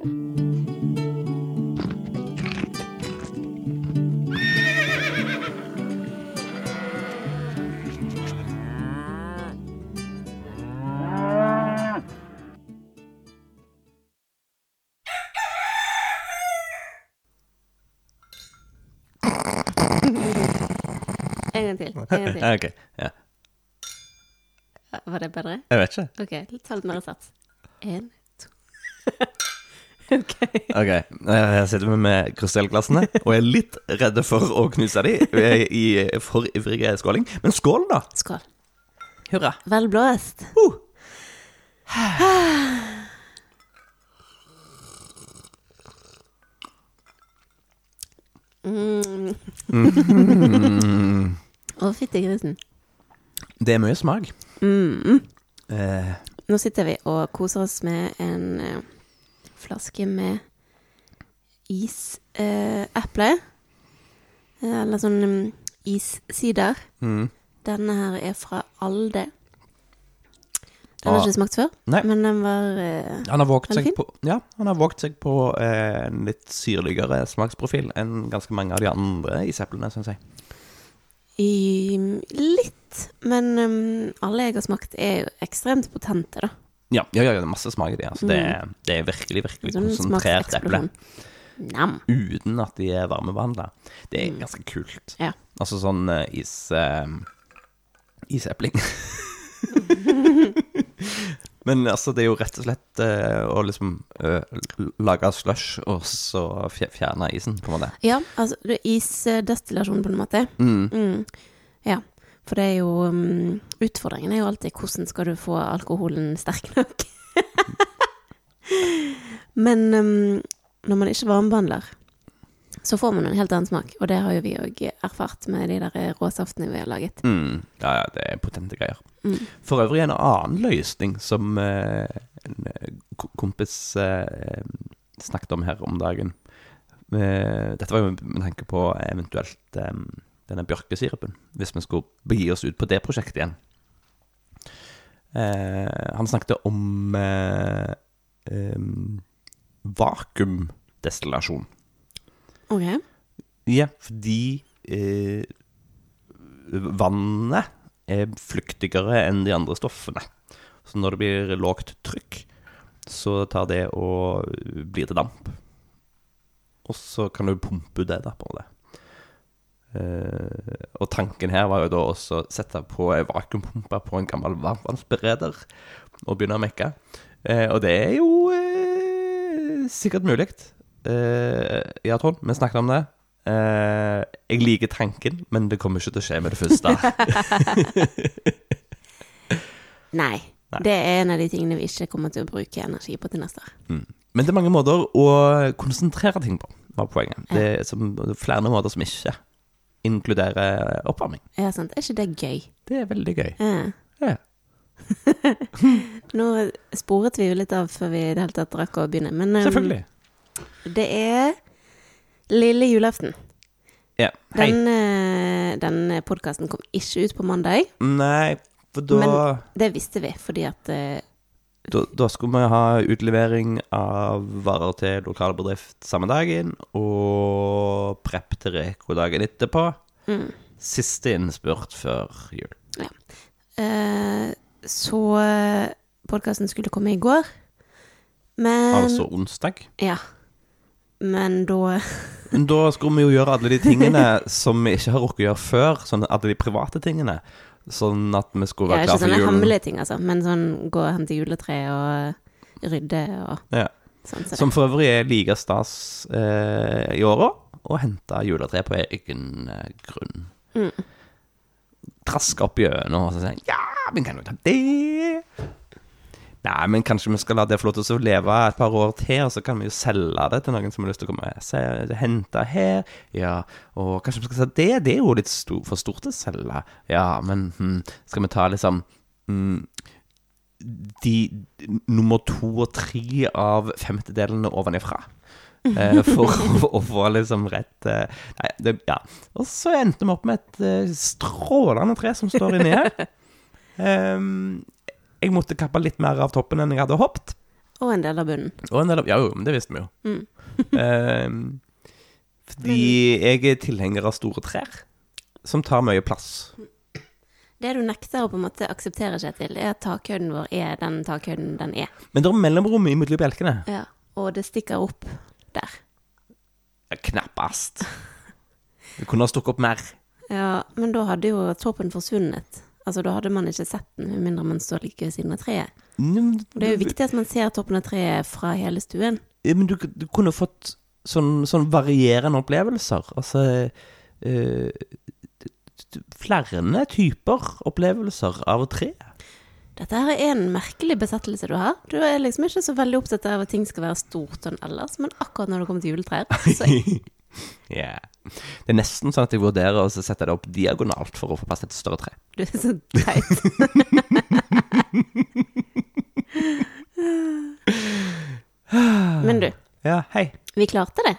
En gang til. En gang til. Ok, ja. Var det bedre? Jeg vet ikke. Ok, ta litt mer sats. En, to Ok. Jeg her sitter med krystallglassene og er litt redde for å knuse de er i for ivrig skåling. Men skål, da! Skål. Hurra. Vel blåst. Uh. Mm. Mm. Å, fytti grisen. Det er mye smak. Mm. Eh, Nå sitter vi og koser oss med en eh, flaske med iseple. Eh, eller sånn um, issider. mm. Denne her er fra Alde. Den har Ah. ikke smakt før, Nei. men den var eh, Han har våget seg fin. på, ja, han har våget seg på eh, en litt syrligere smaksprofil enn ganske mange av de andre iseplene, syns jeg. i litt. Men um, alle jeg har smakt, er jo ekstremt potente, da. Ja, ja, ja, det er masse smak i de. Altså, det, er, det er virkelig, virkelig Sånn konsentrert eple. Nam. Uten at de er varmebehandla. Det er Mm. ganske kult. Ja. Altså sånn uh, is... Uh, isepling. Men altså, det er jo rett og slett uh, å liksom uh, lage slush og så fjerne isen, på en måte. Ja, altså det er isdestillasjon på en måte. Mm. Mm. Ja. For det er jo um, Utfordringen er jo alltid hvordan skal du få alkoholen sterk nok. Men um, når man ikke varmebehandler, så får man en helt annen smak. Og det har jo vi òg erfart med de der råsaftene vi har laget. Mm. Ja, ja, det er potente greier. Mm. For øvrig en annen løsning som eh, en eh, kompis eh, snakket om her om dagen. Eh, dette var jo med tanke på eventuelt eh, denne bjørkesirupen, hvis vi skulle begi oss ut på det prosjektet igjen. Eh, han snakket om eh, eh, vakuumdestillasjon. Ok. Ja, fordi eh, vannet er flyktigere enn de andre stoffene. Så når det blir lågt trykk, så tar det og blir til damp. Og så kan du pumpe ut det da på det. Eh, og tanken her var jo da også å sette på ei vakuumpumpe på en gammel varmvannsbereder og begynne å mekke. Eh, og det er jo eh, sikkert mulig. Ja, Trond, vi snakket om det. Jeg liker tanken, men det kommer ikke til å skje med det første. Nei. Nei. Det er en av de tingene vi ikke kommer til å bruke energi på til neste år. Mm. Men det er mange måter å konsentrere ting på, var poenget. Det er som, flere måter som ikke inkluderer oppvarming. Ja, sant. Er ikke det gøy? Det er veldig gøy. Ja. Ja. Nå sporet vi jo litt av før vi i det hele tatt rakk å begynne, men um, Selvfølgelig. det er lille julaften. Ja. Hei. Den, uh, den podkasten kom ikke ut på mandag. Nei, for da, Men- Det visste vi, fordi at eh, da Da skulle vi ha utlevering av varer til lokal bedrift samme dagen, og prep til Reko dagen etterpå. mm, Siste innspurt før jul. eh, Så podkasten skulle komme i går, men Altså onsdag. Ja. Men da Men da skulle vi jo gjøre alle de tingene som vi ikke har rukket å gjøre før. Sånn alle de private tingene. Sånn at vi skulle ja, være Ikke klare for sånne julen. hemmelige ting, altså, men sånn gå og hente juletre og rydde og Ja. sånn. Så Som for øvrig er like stas eh, i åra å hente juletre på egen eh, grunn. Mm. Traske opp gjennom og så si Ja, men kan jo ta det? Nei, men kanskje vi skal la det få lov til å leve et par år til, og så kan vi jo selge det til noen som har lyst til å komme se, hente her. Ja, og kanskje vi skal si det? Det er jo litt stor, for stort å selge. Ja, men hm, skal vi ta liksom hm, de nummer to og tre av femtedelene ovenifra? Eh, for å, å få liksom rett eh, Nei, det, ja. Og så endte vi opp med et eh, strålende tre som står inni her. Ehm, jeg måtte kappe litt mer av toppen enn jeg hadde hoppet. Og en del av bunnen. Og en del av Ja jo, men det visste vi jo. Mm. Ehm, fordi jeg er tilhenger av store trær, som tar mye plass. Det du nekter å på en måte akseptere, Kjetil, er at takhøyden vår er den takhøyden den er. Men det er mellomrom mellom bjelkene. Ja. Og det stikker opp der. Ja, Knappast. Det kunne ha stukket opp mer. Ja, men da hadde jo toppen forsvunnet. Altså, da hadde man ikke sett den, med mindre man står like ved siden av treet. Og det er jo viktig at man ser toppen av treet fra hele stuen. Ja, Men du, du kunne fått sånn, sånn varierende opplevelser. Altså øh, Flere typer opplevelser av tre. Dette her er en merkelig besettelse du har. Du er liksom ikke så veldig opptatt av at ting skal være stort sånn ellers, men akkurat når det kommer til juletrær, så Ja. Det er nesten sånn at jeg vurderer å sette det opp diagonalt for å få plass til et større tre. du er så teit. Men du, Ja, hei. vi klarte det.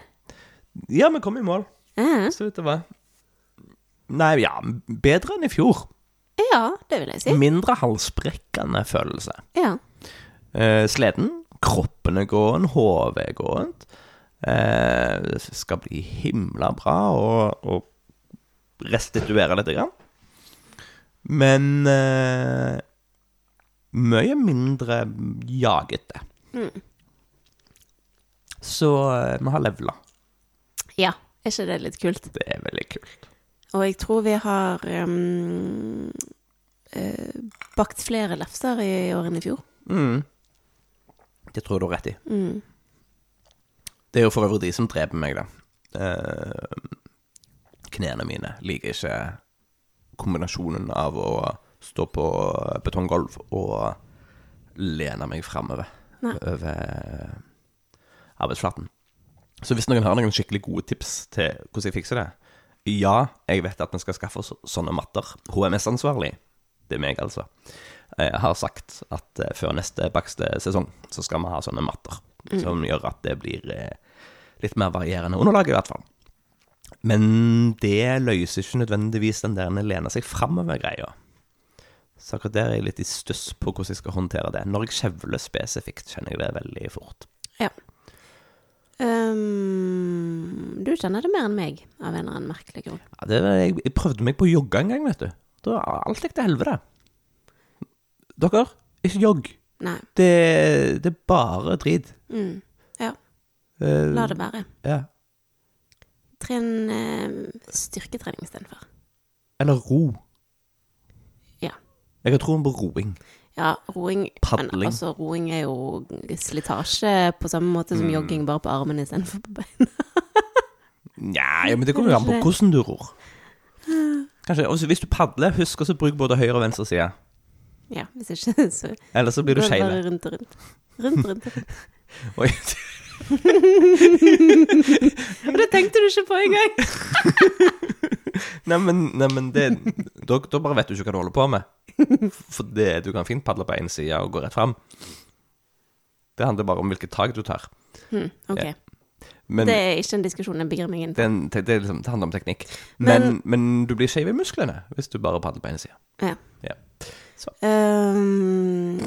Ja, vi kom i mål. Så vidt det var. Nei, ja, bedre enn i fjor. ja det vil jeg si. Mindre halsbrekkende følelse. Ja. Uh, sleden, kroppen er gåen, hodet er gåent. Eh, det skal bli himla bra å, å restituere litt. Grann. Men eh, mye mindre jagete. Mm. Så eh, vi har levela. ja. Er ikke det litt kult? Det er veldig kult. Og jeg tror vi har um, eh, bakt flere lefser i år enn i fjor. Mm. Det tror jeg du har rett i. Mm. Det er jo for øvrig de som dreper meg, da. Eh, knærne mine liker ikke kombinasjonen av å stå på betonggulv og lene meg framover over arbeidsflaten. Så hvis noen har noen skikkelig gode tips til hvordan jeg fikser det Ja, jeg vet at vi skal skaffe oss sånne matter. HMS-ansvarlig, det er meg altså, jeg har sagt at eh, før neste baksesong så skal vi ha sånne matter. Som gjør at det blir eh, litt mer varierende underlag, i hvert fall. Men det løser ikke nødvendigvis den der lene seg framover-greia. Så akkurat der er jeg litt i stuss på hvordan jeg skal håndtere det. Når jeg kjevler spesifikt, kjenner jeg det veldig fort. Ja. Um, du kjenner det mer enn meg, av en eller annen merkelig grunn. Ja, det, jeg, jeg prøvde meg på å jogge en gang, vet du. Da alt gikk til helvete. Dere, ikke jogg. Nei. Det, det er bare drit. Mm. Eh, la det være. Ja. Tren uh, styrketrening istedenfor. Eller ro. Ja. Jeg har troen på roing. Ja, roing Padling. Men altså, roing er jo slitasje på samme måte som jogging, bare på armene istedenfor på beina. Nja, ja, men det kommer jo an på hvordan du ror. Kanskje, også Hvis du padler, husk å bruke både høyre og venstre side. Ja, hvis ikke, så Ellers så blir du skeiv. rundt og rundt. Rundt, rundt, rundt. Og det tenkte du ikke på engang! Neimen, neimen nei, men det, da, da bare vet du ikke hva du holder på med. For det, du kan fint padle på én side og gå rett fram. Det handler bare om hvilket tak du tar. Hmm, ok. Ja. Men Det er ikke en diskusjon jeg begir meg inn på. det, det, liksom, det handler om teknikk. Men, Men- men, du blir skeiv i musklene hvis du bare padler på én side. Ja. Ja. Um,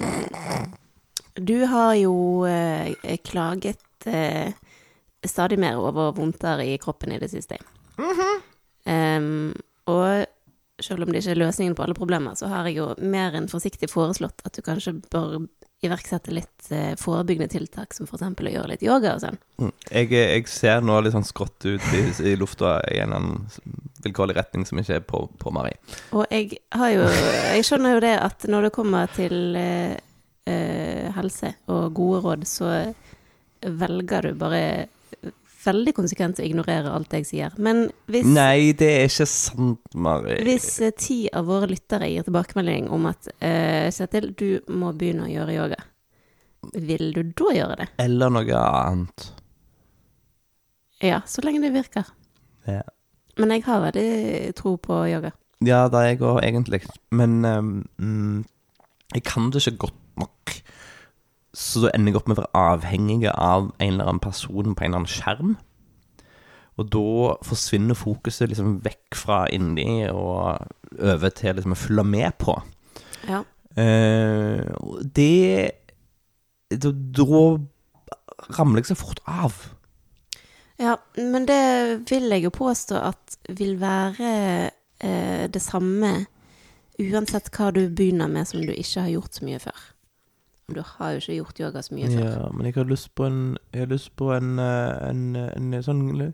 du har jo eh, klaget eh, stadig mer over vondter i kroppen i det siste. Ehm, og selv om det ikke er løsningen på alle problemer, så har jeg jo mer enn forsiktig foreslått at du kanskje bør iverksette litt eh, forebyggende tiltak, som f.eks. å gjøre litt yoga og sånn. Mm. Jeg, jeg ser nå litt sånn skrått ut i, i lufta i en annen vilkårlig retning som ikke er på, på Marie. Og jeg har jo Jeg skjønner jo det at når det kommer til eh, eh, helse og gode råd, så velger du bare veldig konsekvent å ignorere alt jeg sier. Men hvis, Nei, det er ikke sant, Mari. hvis eh, ti av våre lyttere gir tilbakemelding om at eh, Kjetil, du må begynne å gjøre yoga, vil du da gjøre det? Eller noe annet. Ja, så lenge det virker. Ja. Men jeg har veldig tro på yoga. Ja, det er jeg òg, egentlig. Men mm, jeg kan det ikke godt. Så ender jeg opp med å være avhengig av en eller annen person på en eller annen skjerm. Og da forsvinner fokuset liksom vekk fra inni og over til liksom å følge med på. Ja. Eh, det da, da ramler jeg så fort av. Ja, men det vil jeg jo påstå at vil være eh, det samme uansett hva du begynner med som du ikke har gjort så mye før. Du har jo ikke gjort yoga så mye før. Ja, men jeg har lyst på en Jeg har lyst på en, en, en, en, sånn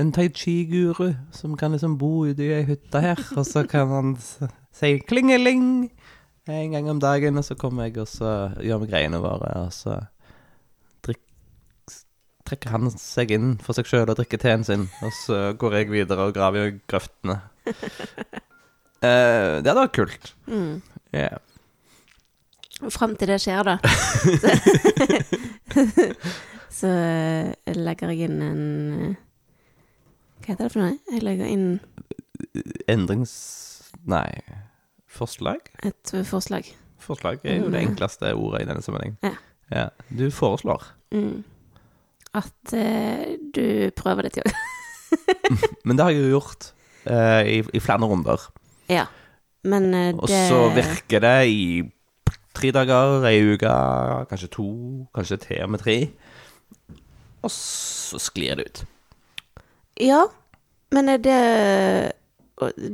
En tai chi-guru som kan liksom bo ute i ei hytte her, og så kan han si klingeling en gang om dagen, og så kommer jeg og så gjør vi greiene våre, og så trekker han seg inn for seg sjøl og drikker teen sin, og så går jeg videre og graver i grøftene. Eh, det hadde vært kult. Mm. Ja. Fram til det skjer, da, så, så eh, legger jeg inn en eh, Hva heter det for noe? Jeg legger inn Endrings... Nei Forslag? et forslag. Forslag er jo det enkleste ordet i denne sammenheng. Ja. Ja, Du foreslår. Mm. At uh, du prøver litt yoga. Men det har jeg jo gjort uh, i, i flere runder. Ja. Men eh, Og så virker det i tre dager, ei uke, kanskje to, kanskje til og med tre. Og så sklir det ut. Ja, men det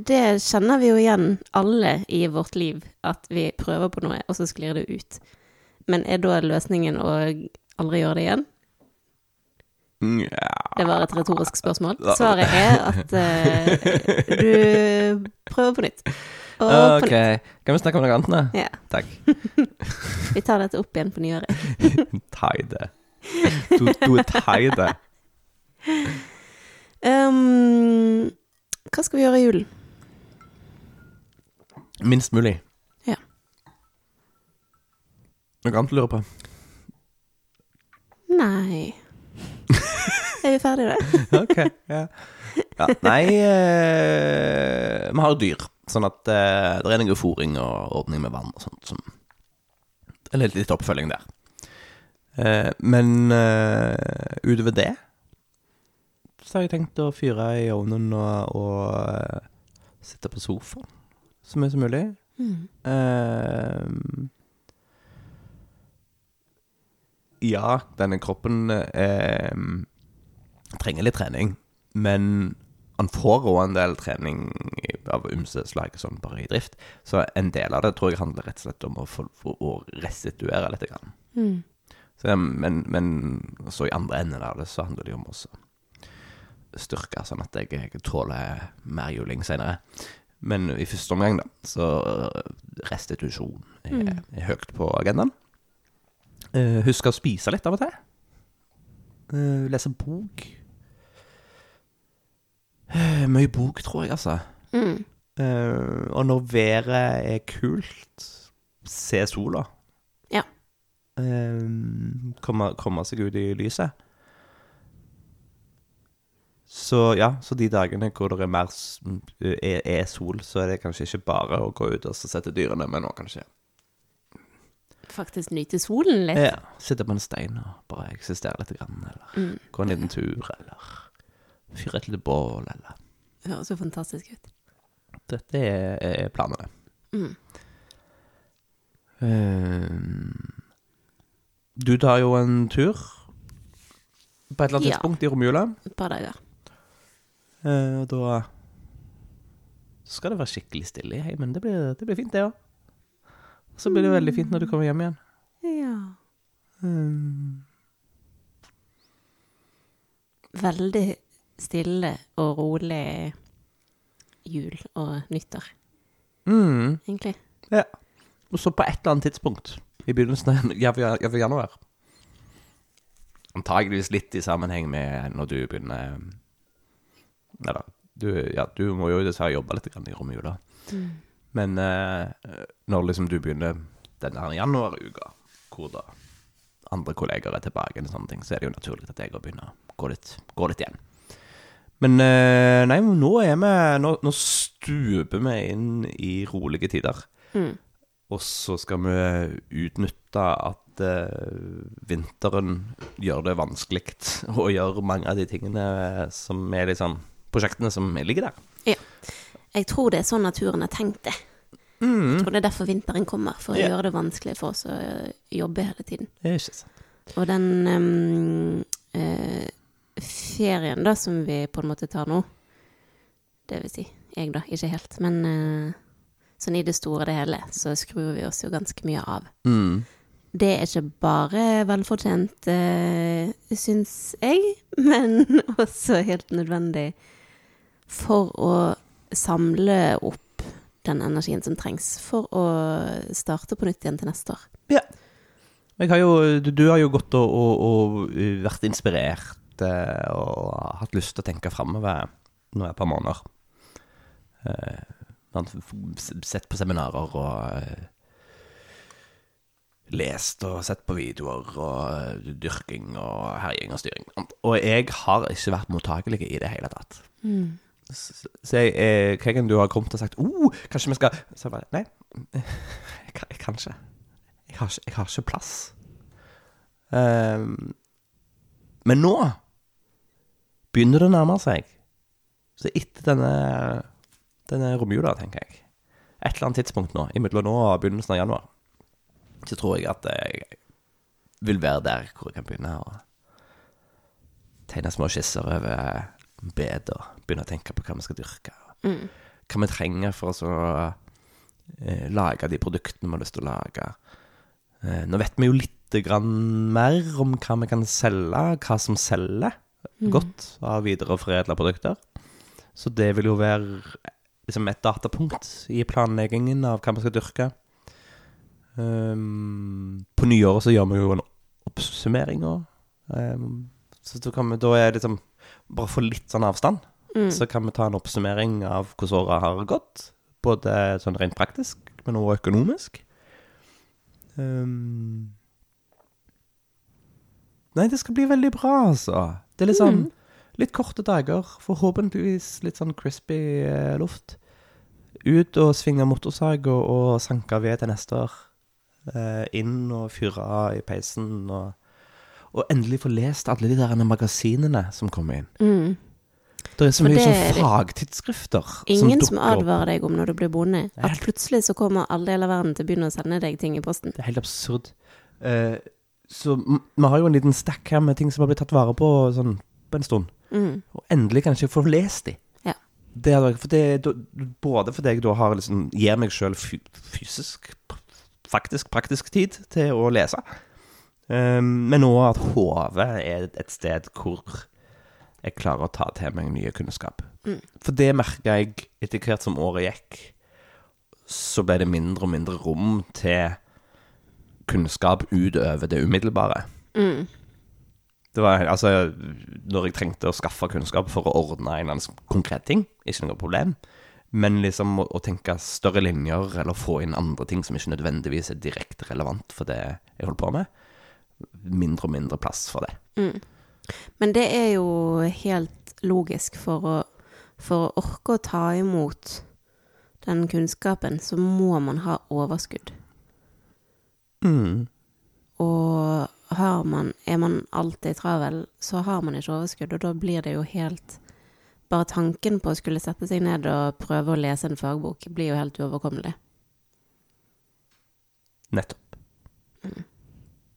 Det kjenner vi jo igjen alle i vårt liv, at vi prøver på noe, og så sklir det ut. Men er da løsningen å aldri gjøre det igjen? Nja Det var et retorisk spørsmål. Svaret er at uh, du prøver på nytt. Og OK. Kan vi snakke om noe annet nå? Ja. Takk. Vi tar dette opp igjen på nyåret. Taide. Du, du er taide. Um, hva skal vi gjøre i julen? Minst mulig. Ja. Noe annet du lurer på? Nei Er vi ferdige, da? Ok, ja. ja nei, eh, vi har dyr, sånn at eh, det er noe fòring og ordning med vann og sånt som Eller litt, litt oppfølging der. Eh, men eh, utover det så har jeg tenkt å fyre i ovnen og, og eh, sitte på sofaen så mye som mulig. Mm. Eh, ja, denne kroppen eh, trenger litt trening, men han får òg en del trening av ymse slag, sånn bare i drift. Så en del av det tror jeg handler rett og slett om å, få, å restituere litt. Grann. Mm. Så, men, men så i andre enden av det så handler det om å styrke, sånn at jeg, jeg tåler mer juling senere. Men i første omgang, da, så restitusjon er, er høyt på agendaen. Uh, husk å spise litt av og til. Uh, lese bok. Eh, mye bok, tror jeg, altså. Mm. Uh, og når været er kult, se sola. Ja. Uh, komme, komme seg ut i lyset. Så ja, så de dagene hvor det er mer er, er sol, så er det kanskje ikke bare å gå ut og sette dyrene, men òg kanskje Faktisk nyte solen litt. ja, sitte på en stein og bare eksistere litt, grann, eller Mm. gå en liten tur, eller fyre et lite bål, eller Det høres jo fantastisk ut. Dette er, er planene. Mm. Eh, du tar jo en tur på et eller annet Ja. tidspunkt i romjula. Et par dager. Eh, og da skal det være skikkelig stille i heimen. Det blir, det blir fint, det òg. Så blir det veldig fint når du kommer hjem igjen. Ja. Mm. Veldig stille og rolig jul og nyttår, Mm. egentlig. Ja. Og så på et eller annet tidspunkt i begynnelsen av januar Antageligvis litt i sammenheng med når du begynner Eller, du, ja, du må jo dessverre jobbe litt i romjula. Mm. Men eh, når liksom du begynner denne her januaruka, hvor da andre kolleger er tilbake, og sånne ting, så er det jo naturlig at jeg begynner å gå litt, gå litt igjen. Men eh, nei, nå er vi Nå, nå stuper vi inn i rolige tider. Mm. Og så skal vi utnytte at uh, vinteren gjør det vanskelig å gjøre mange av de tingene som er liksom Prosjektene som ligger der. Ja. Jeg tror det er sånn naturen har tenkt det. Jeg tror det er derfor vinteren kommer, for å yeah. gjøre det vanskelig for oss å jobbe hele tiden. Det er ikke sant. Og den um, eh, ferien da, som vi på en måte tar nå, det vil si jeg da, ikke helt, men eh, sånn i det store og det hele, så skrur vi oss jo ganske mye av. Mm. Det er ikke bare velfortjent, uh, syns jeg, men også helt nødvendig for å samle opp den energien som trengs for å starte på nytt igjen til neste år. Jeg har jo, du, du har jo gått og, og, og uh, vært inspirert eh, og hatt lyst til å tenke framover nå et par måneder. Eh, sett på seminarer og eh, lest og sett på videoer og dyrking og herjing og styring. Og jeg har ikke vært mottakelig i det hele tatt. Så så jeg, eh, hver gang du har kommet og sagt oh, kanskje vi skal Så jeg bare Nei, jeg kan, jeg kan ikke. Jeg har ikke, jeg har ikke plass. Um, men nå begynner det å nærme seg. Så etter denne, denne romjula, tenker jeg Et eller annet tidspunkt nå, imellom nå og begynnelsen av januar, så tror jeg at jeg vil være der hvor jeg kan begynne å tegne små skisser over bed og begynne å tenke på hva vi skal dyrke. Mm. Hva vi trenger for å så, eh, lage de produktene vi har lyst til å lage. Eh, nå vet vi jo litt grann mer om hva vi kan selge, hva som selger godt av videreforedla produkter. Så det vil jo være liksom et datapunkt i planleggingen av hva vi skal dyrke. Um, på nyåret så gjør vi jo en oppsummering òg. Um, så da, kan vi, da er det liksom Bare få litt sånn avstand, Mm. så kan vi ta en oppsummering av hvordan året har gått. Både sånn rent praktisk, men også økonomisk. Um, nei, det skal bli veldig bra, altså. Det er litt sånn litt korte dager, forhåpentligvis litt sånn crispy eh, luft. Ut og svinge motorsag og, og sanke ved til neste år. Eh, inn og fyre av i peisen og, og endelig få lest alle de der magasinene som kommer inn. Mm. Det er så For mye fagtidsskrifter sånn dukker opp. fagtidsskrifter Ingen som som advarer deg om når du blir bonde. At plutselig så kommer alle deler av verden til å begynne å sende deg ting i posten. Det er helt absurd. Eh, så vi har jo en liten stack her med ting som har blitt tatt vare på sånn på en stund. Mm. Og endelig kan jeg ikke få lest de. Ja. Det er, for det, da- både fordi jeg da har liksom, gir meg sjøl fysisk, faktisk praktisk tid til å lese, um, men òg at hodet er et sted hvor jeg klarer å ta til meg nye kunnskap. Mm. For det merka jeg etter hvert som året gikk. Så ble det mindre og mindre rom til kunnskap utover det umiddelbare. Mm. Det var altså Når jeg trengte å skaffe kunnskap for å ordne en eller annen konkret ting, ikke noe problem. Men liksom å, å tenke større linjer, eller få inn andre ting som ikke nødvendigvis er direkte relevant for det jeg holder på med, mindre og mindre plass for det. Mm. Men det er jo helt logisk for å, for å orke å ta imot den kunnskapen, så må man ha overskudd. Mm. Og har man, er man alltid travel, så har man ikke overskudd, og da blir det jo helt Bare tanken på å skulle sette seg ned og prøve å lese en fagbok blir jo helt uoverkommelig. Nettopp.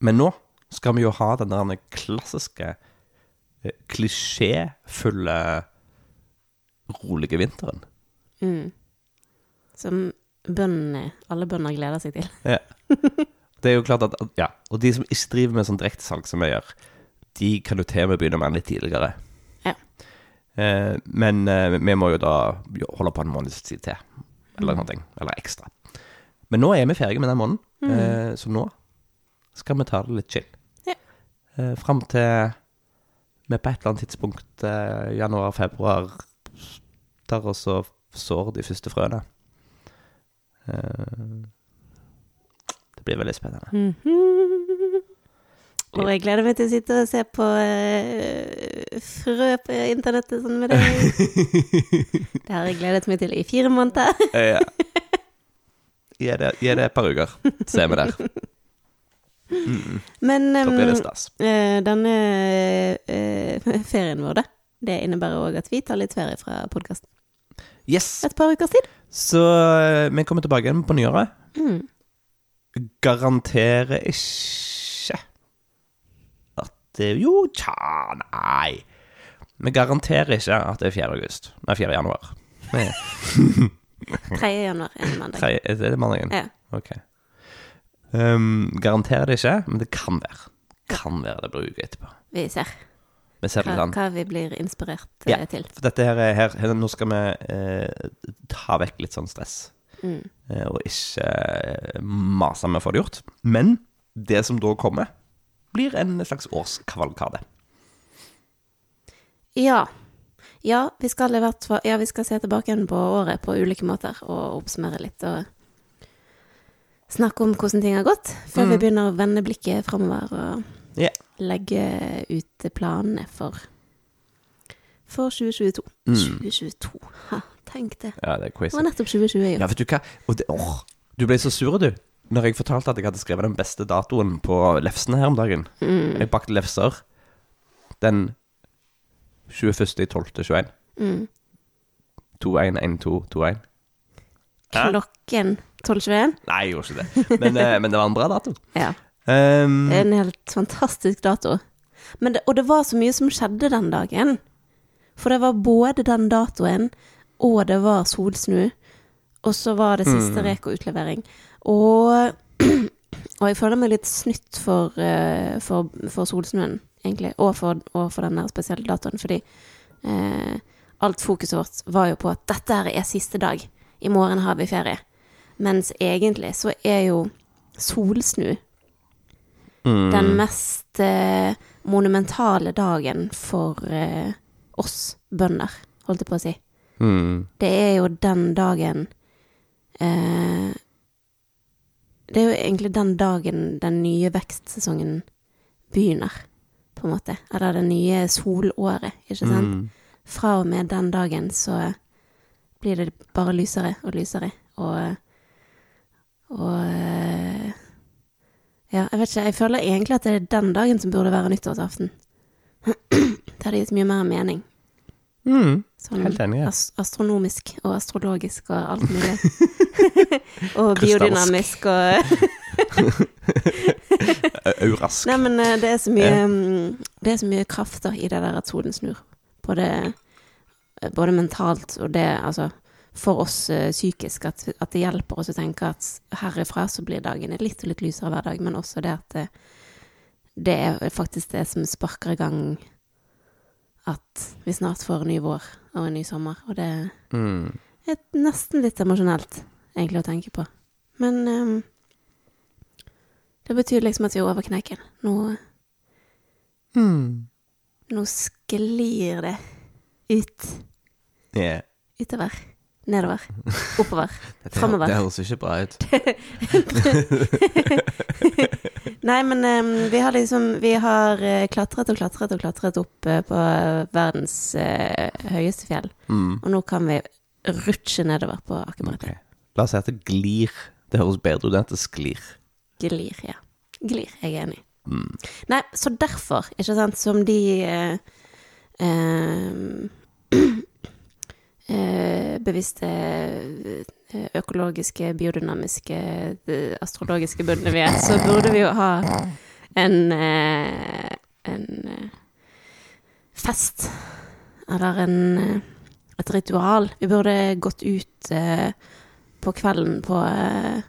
Men nå skal vi jo ha den der klassiske, eh, klisjéfulle, rolige vinteren. Mm. Som bøndene, alle bønder gleder seg til. Ja. Det er jo klart at Ja, og de som ikke driver med sånn direktesalg som vi gjør, de kan jo til og med begynne med litt tidligere. Ja. Eh, men eh, vi må jo da holde på en måneds tid til, eller noe, eller ekstra. Men nå er vi ferdige med den måneden, eh, så nå skal vi ta det litt chill. Ja. Eh, Fram til vi på et eller annet tidspunkt, eh, januar-februar, tar oss og sår de første frøene. Eh, det blir veldig spennende. Mhm. Og jeg gleder meg til å sitte og se på uh, frø på internettet sånn med deg. Det har jeg gledet meg til i fire måneder. Ja. Gi det, et par uker, så er vi der. Mm, Men da blir det stas. eh, denne uh, ferien vår, da. det innebærer òg at vi tar litt ferie fra podkasten. Yes! et par ukers tid. Så vi kommer tilbake igjen på nyåret. Mm. Garanterer ikke at det Jo, tja, nei. Vi garanterer ikke at det er 4. august. Nei, 4. januar. Nei, 3. januar er en mandag. 3, er det mandagen? Ja. Ok. Um, garanterer det ikke, men det kan være. Kan være det blir uke etterpå. Vi ser Vi ser hva, hva vi blir inspirert Ja. eh, til. For dette her er her, her Nå skal vi eh, ta vekk litt sånn stress. Mm. og ikke eh, mase med å få det gjort. Men det som da kommer, blir en slags årskavalkade. Ja. Ja, vi skal fall Ja, vi skal se tilbake igjen på året på ulike måter og oppsummere litt og snakke om hvordan ting har gått, før vi Mm. begynner å vende blikket framover og yeah. legge ut planene for for 2022. Mm. 2022. Tenk det. Ja, det er Det var nettopp 2020 i Ja, vet du hva? Og det, åh, du ble så sur, du. Når jeg fortalte at jeg hadde skrevet den beste datoen på lefsene her om dagen. Mm. Jeg bakte lefser den 21.12.21. Mm. 211221. Hæ? Klokken 12.21. Nei, jeg gjorde ikke det. Men, eh, men det var en bra dato. Ja. Um, En helt fantastisk dato. Men det, og det var så mye som skjedde den dagen. For det var både den datoen, og det var solsnu. Og så var det siste Mm. rek og utlevering. Og, og jeg føler meg litt snytt for, eh, for, for solsnuen, egentlig. Og for, og for den der spesielle datoen. Fordi eh, alt fokuset vårt var jo på at dette her er siste dag. I morgen har vi ferie. Mens egentlig så er jo solsnu mm, den mest eh, monumentale dagen for eh, oss bønder, holdt jeg på å si. Mm, Det er jo den dagen eh, Det er jo egentlig den dagen den nye vekstsesongen begynner, på en måte. Eller det nye solåret, ikke sant? mm. Fra og med den dagen så blir det bare lysere og lysere, og Og eh, Ja, jeg vet ikke. Jeg føler egentlig at det er den dagen som burde være nyttårsaften. Det hadde gitt mye mer mening. Mm. Sånn Helt enig. ja. Ast astronomisk og astrologisk og alt mulig. og biodynamisk og Au- Aurask. Nei, men eh, det er så mye Ja. mm, Det er så mye kraft da i det der at solen snur. Både, eh, både mentalt og det Altså for oss eh, psykisk at, at det hjelper oss å tenke at herifra så blir dagene litt og litt lysere hver dag, men også det at det, det er faktisk det som sparker i gang at vi snart får en ny vår og en ny sommer, og det Mm. er nesten litt emosjonelt, egentlig, å tenke på. Men um, det betyr liksom at vi er over kneiken. Nå, Mm. nå sklir det ut. Yeah. Utover. Nedover. Oppover. Framover. Det høres ikke bra ut. Nei, men um, vi har liksom Vi har eh, klatret og klatret og klatret opp uh, på verdens uh, høyeste fjell. Mm. Og nå kan vi rutsje nedover på akebrettet. Okay. La oss si at det glir. Det høres bedre ut enn at det sklir. Glir, ja. Glir, jeg er enig. Mm. Nei, så derfor, ikke sant, som de uh, bevisste økologiske, biodynamiske, eh, astrologiske bøndene vi er, så burde vi jo ha en eh, en eh, fest. Eller en eh, et ritual. Vi burde gått ut eh, på kvelden på eh,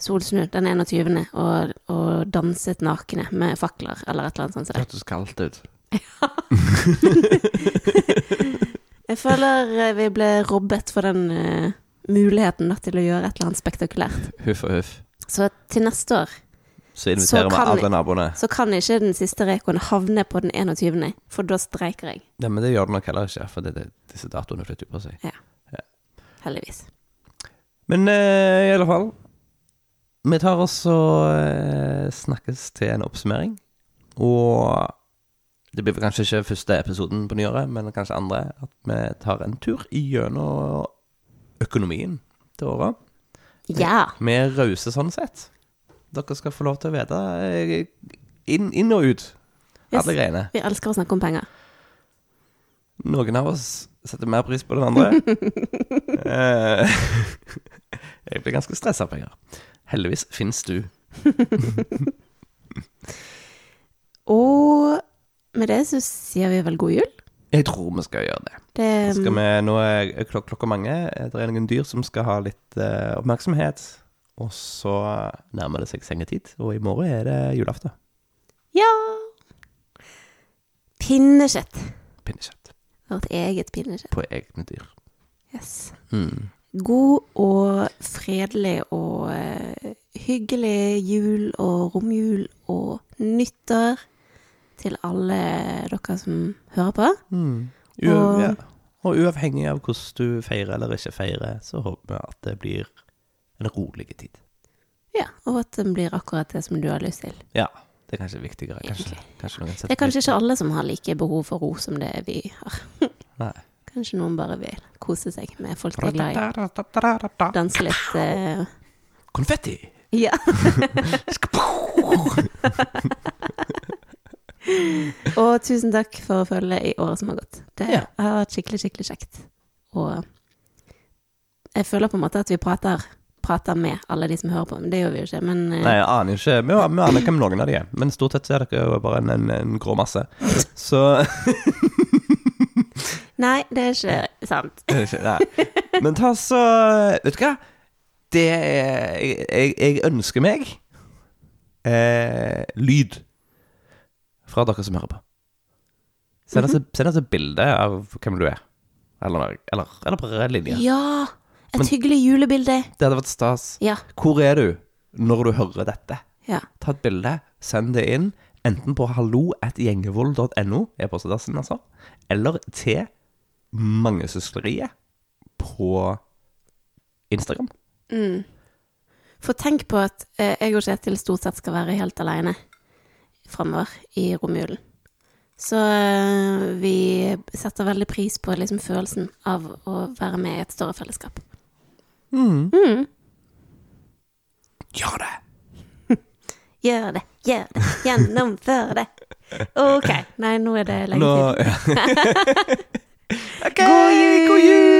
solsnu den 21. Og, og danset nakne med fakler eller et eller annet sånt. Det det. hørtes kaldt ut. Jeg føler eh, vi ble robbet for den eh, muligheten til å gjøre et eller annet spektakulært. Huff og huff. Så til neste år Så inviterer vi alle naboene. så kan ikke den siste rekoen havne på den 21., for da streiker jeg. Ja, men det gjør det nok heller ikke, for det, det, disse datoene flytter jo på seg. Ja, Heldigvis. Men eh, i alle fall Vi tar oss og eh, snakkes til en oppsummering. Og det blir kanskje ikke første episoden på nyåret, men kanskje andre. At vi tar en tur gjennom økonomien til året. Ja. Vi er rause sånn sett. Dere skal få lov til å vite eh, inn, inn og ut. Yes. Alle greiene. Vi elsker å snakke om penger. Noen av oss setter mer pris på den andre. Eh, jeg blir ganske stressa av penger. Heldigvis fins du. Og med det så sier vi vel god jul. Jeg tror vi skal gjøre det. Det Skal vi, nå er klok klokka mange. Det er noen dyr som skal ha litt uh, oppmerksomhet. Og så nærmer det seg sengetid, og i morgen er det julaften. Ja! Pinnekjøtt. Pinnekjøtt Vårt eget pinnekjøtt. på egne dyr. Yes. Mm. God og fredelig og eh, hyggelig jul og romjul og nyttår til alle dere som hører på. Mm. U Og- ja. og uavhengig av hvordan du feirer eller ikke feirer, så håper vi at det blir en rolig tid. Ja, og at det blir akkurat det som du har lyst til. Ja, det er kanskje viktigere. Kanskje, kanskje Det er kanskje ikke alle som har like behov for ro som det vi har. Nei. Kanskje noen bare vil kose seg med folk de er glad i. Danse litt uh... Konfetti! Ja. og tusen takk for følget i året som har gått. Det Ja. har vært skikkelig, skikkelig kjekt. Og jeg føler på en måte at vi prater, prater med alle de som hører på, men det gjør vi jo ikke. Men eh, Nei, jeg aner ikke. Vi, aner aner hvem noen av de er, men stort sett så er dere jo bare en, en, en grå masse. Så nei, det er ikke sant. er ikke, nei. Men ta så Vet du hva? Det er Jeg, jeg, jeg ønsker meg eh, lyd fra dere som hører på. Send oss, et- send oss et bilde av hvem du er. Eller, eller, eller bare en linje. Ja! Et Men- hyggelig julebilde. Det hadde vært stas. Ja. Hvor er du når du hører dette? ja. Ta et bilde, send det inn, enten på hallo.gjengevold.no, e-postadressen altså, eller til Mangesøsteriet på Instagram. Mm. For tenk på at eh, jeg og Kjetil stort sett skal være helt alene framover i romjulen. Så eh, vi setter veldig pris på liksom, følelsen av å være med i et større fellesskap. Mm. Mm. Gjør det! Gjør det, gjør det, gjennomfør det. Ok. Nei, nå er det lenge Nå, ja. Ok, God jul! God jul!